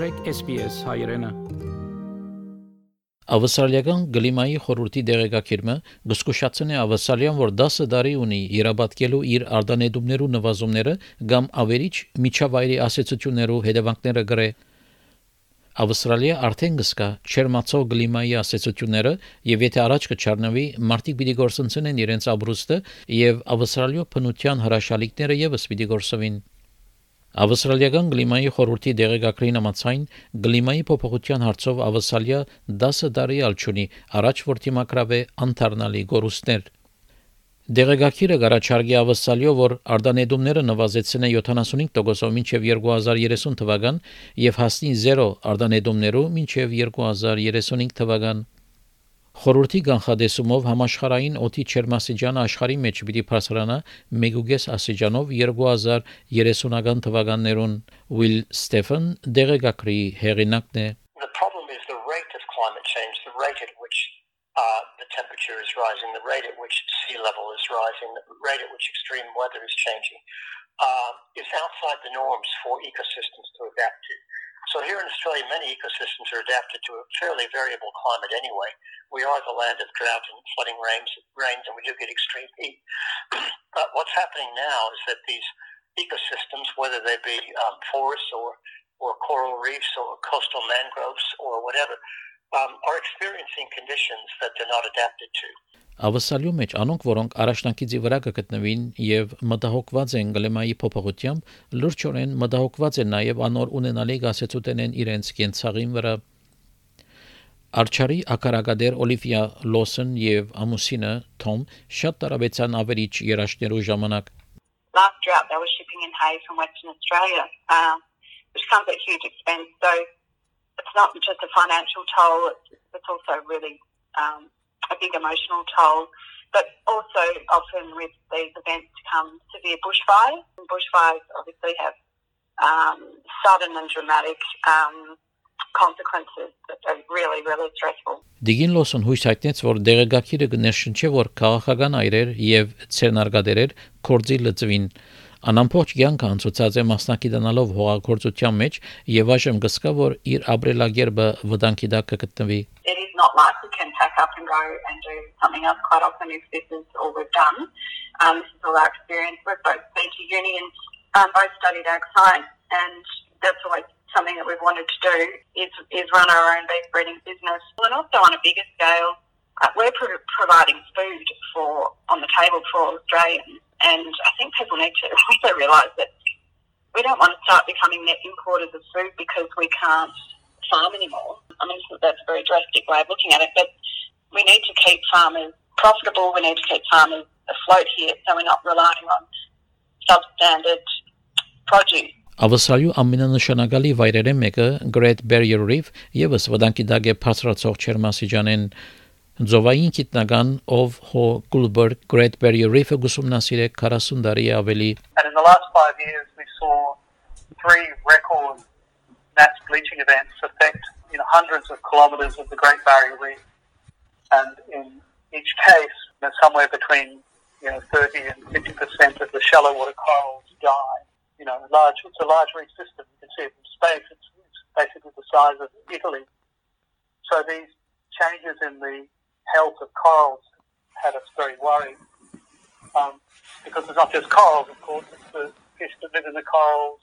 մտրեք SPS հայրենը Ավստրալիական գլիմայի խորհրդի դեղեկակիրը գսկուշացնե ավստրալիան, որ 10 տարի ունի իրաբացկելու իր արդանեդումներու նվազումները կամ ավերիչ միջավայրի ասացություններու հետևանքները գրե Ավստրալիա արդեն գսկա չերմացող գլիմայի ասացությունները եւ եթե առաջ կչառնվի մարտիկ պիտի գործընծեն իրենց ապրուստը եւ ավստրալիո փնության հրաշալիքները եւս պիտի գործվին Ավստրալիական գլիմայի խորհրդի դեղեկագրին համաձայն գլիմայի փոփոխության հարցով Ավստրալիա 10 տարի ալչունի առաջ որ թիմակրավե անթարնալի գորուստներ Դեղեկագիրը գարաչարգի ավսալիո որ արդանեդումները նվազեցին 75%-ով մինչև 2030 թվական եւ հասնի 0 արդանեդումներով մինչև 2035 թվական Խորհրդի կանխադեսումով համաշխարային օդի չերմասիջանը աշխարհի մեջ պիտի բարձրանա 1.5 ասիջանով 2030-ական թվականներուն Will Stephen դեղեկագրի հեղինակն է The problem is the rate of climate change, the rate at which uh, the temperature is rising, the rate at which sea level is rising, the rate at which extreme weather is changing, uh, is outside the norms for ecosystems to adapt to. So here in Australia, many ecosystems are adapted to a fairly variable climate anyway. We are the land of drought and flooding rains, rains and we do get extreme heat. but what's happening now is that these ecosystems, whether they be um, forests or, or coral reefs or coastal mangroves or whatever, um, are experiencing conditions that they're not adapted to. Ավսալյու մեջ անոնք, որոնք առաջնակիցի վրա կգտնվին եւ մտահոգված են գլեմայի փոփոխությամբ, լրջորեն մտահոգված են նաեւ անոր ունենալի գասեցուտենեն իրենց կենցաղին վրա Արչարի ակարագադեր Օլիվիա Լոսեն եւ ամուսինը Թոմ շատ տարաբեցան ավերիչ երաշներու ժամանակ Last drought they were shipping in hay from Western Australia, uh, which comes at huge expense. So it's not just a financial toll; it's, it's also really um, a big emotional toll. But also, often with these events come severe bushfires. And bushfires obviously have um, sudden and dramatic um, consequences that are really, really stressful. Դիգին Լոսոն հույս հայտնեց, որ դեղեկագիրը կներշնչի, որ քաղաքական այրեր եւ ցերնարգադերեր կորձի լծվին Անամփոփ կյանքը անցուցած է մասնակցանալով հողագործության մեջ եւ այժմ գսկա որ իր ապրելագերբը վտանգի տակ կգտնվի It not like we can pack up and go and do something else quite often if this is all we've done. Um, this is all our experience. We've both been to uni and um, both studied ag science and that's always something that we've wanted to do is, is run our own beef breeding business. And also on a bigger scale, uh, we're pro- providing food for on the table for Australians and I think people need to also realise that we don't want to start becoming net importers of food because we can't farm anymore. I mean, that's a very drastic way of looking at it, but we need to keep farmers profitable. We need to keep farmers afloat here so we're not relying on substandard produce. Ավստրալիու ամենանշանակալի վայրերը մեկը Great Barrier Reef եւս վտանգի դակ է բարձրացող չերմասիջանեն Ձովային գիտնական ով հո Գուլբերգ Great Barrier Reef-ը գուսումնասիրե 40 տարի ավելի And in the last five years we saw three record mass bleaching events affect you know, hundreds of kilometres of the Great Barrier Reef. And in each case, you know, somewhere between you know, 30 and 50% of the shallow water corals die. You know, large, it's a large reef system. You can see it from space. It's, it's basically the size of Italy. So these changes in the health of corals had us very worried. Um, because it's not just corals, of course, it's the fish that live in the corals.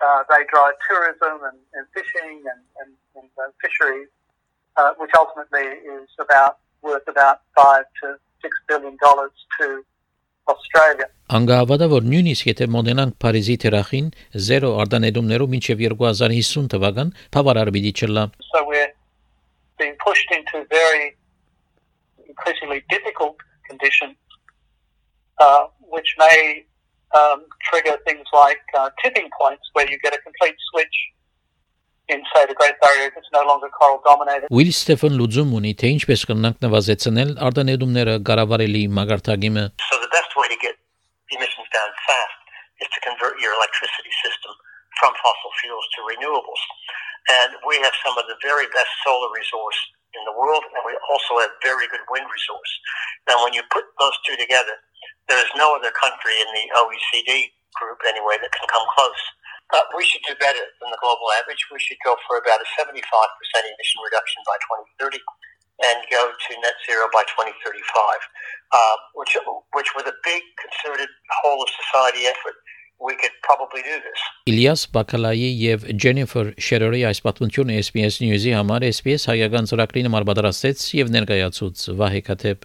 Uh, they drive tourism and, and fishing and, and, and uh, fisheries, uh, which ultimately is about worth about five to six billion dollars to Australia. Անգահավատա որ նույնիսկ եթե մոդենանք Փարիզի թերախին 0 արդանեդումներով մինչև 2050 թվական բավարար պիտի չլա So we're being pushed into very increasingly difficult conditions, uh, which may um, trigger things like uh, tipping points where you get a complete switch in, say, the Great Barrier Reef. It's no longer coral dominated. Will Stephen լուծում ունի թե ինչպես կնանք նվազեցնել արդանեդումները կառավարելի մագարտագիմը So the best way to get emissions down fast is to convert your electricity system from fossil fuels to renewables. And we have some of the very best solar resource in the world, and we also have very good wind resource. Now, when you put those two together, there is no other country in the OECD group anyway that can come close. Uh, we should do better than the global average. We should go for about a 75% emission reduction by 2030 and go to net zero by 2035, uh, which, which with a big concerted whole of society effort, we could probably do this. Իլիաս Բակալայի եւ Ջենիֆեր Շերերի այս պատմությունը SPS News-ի համար SPS հայկական ծրագրի նմար պատրաստեց եւ ներկայացուց Վահե Քաթեփ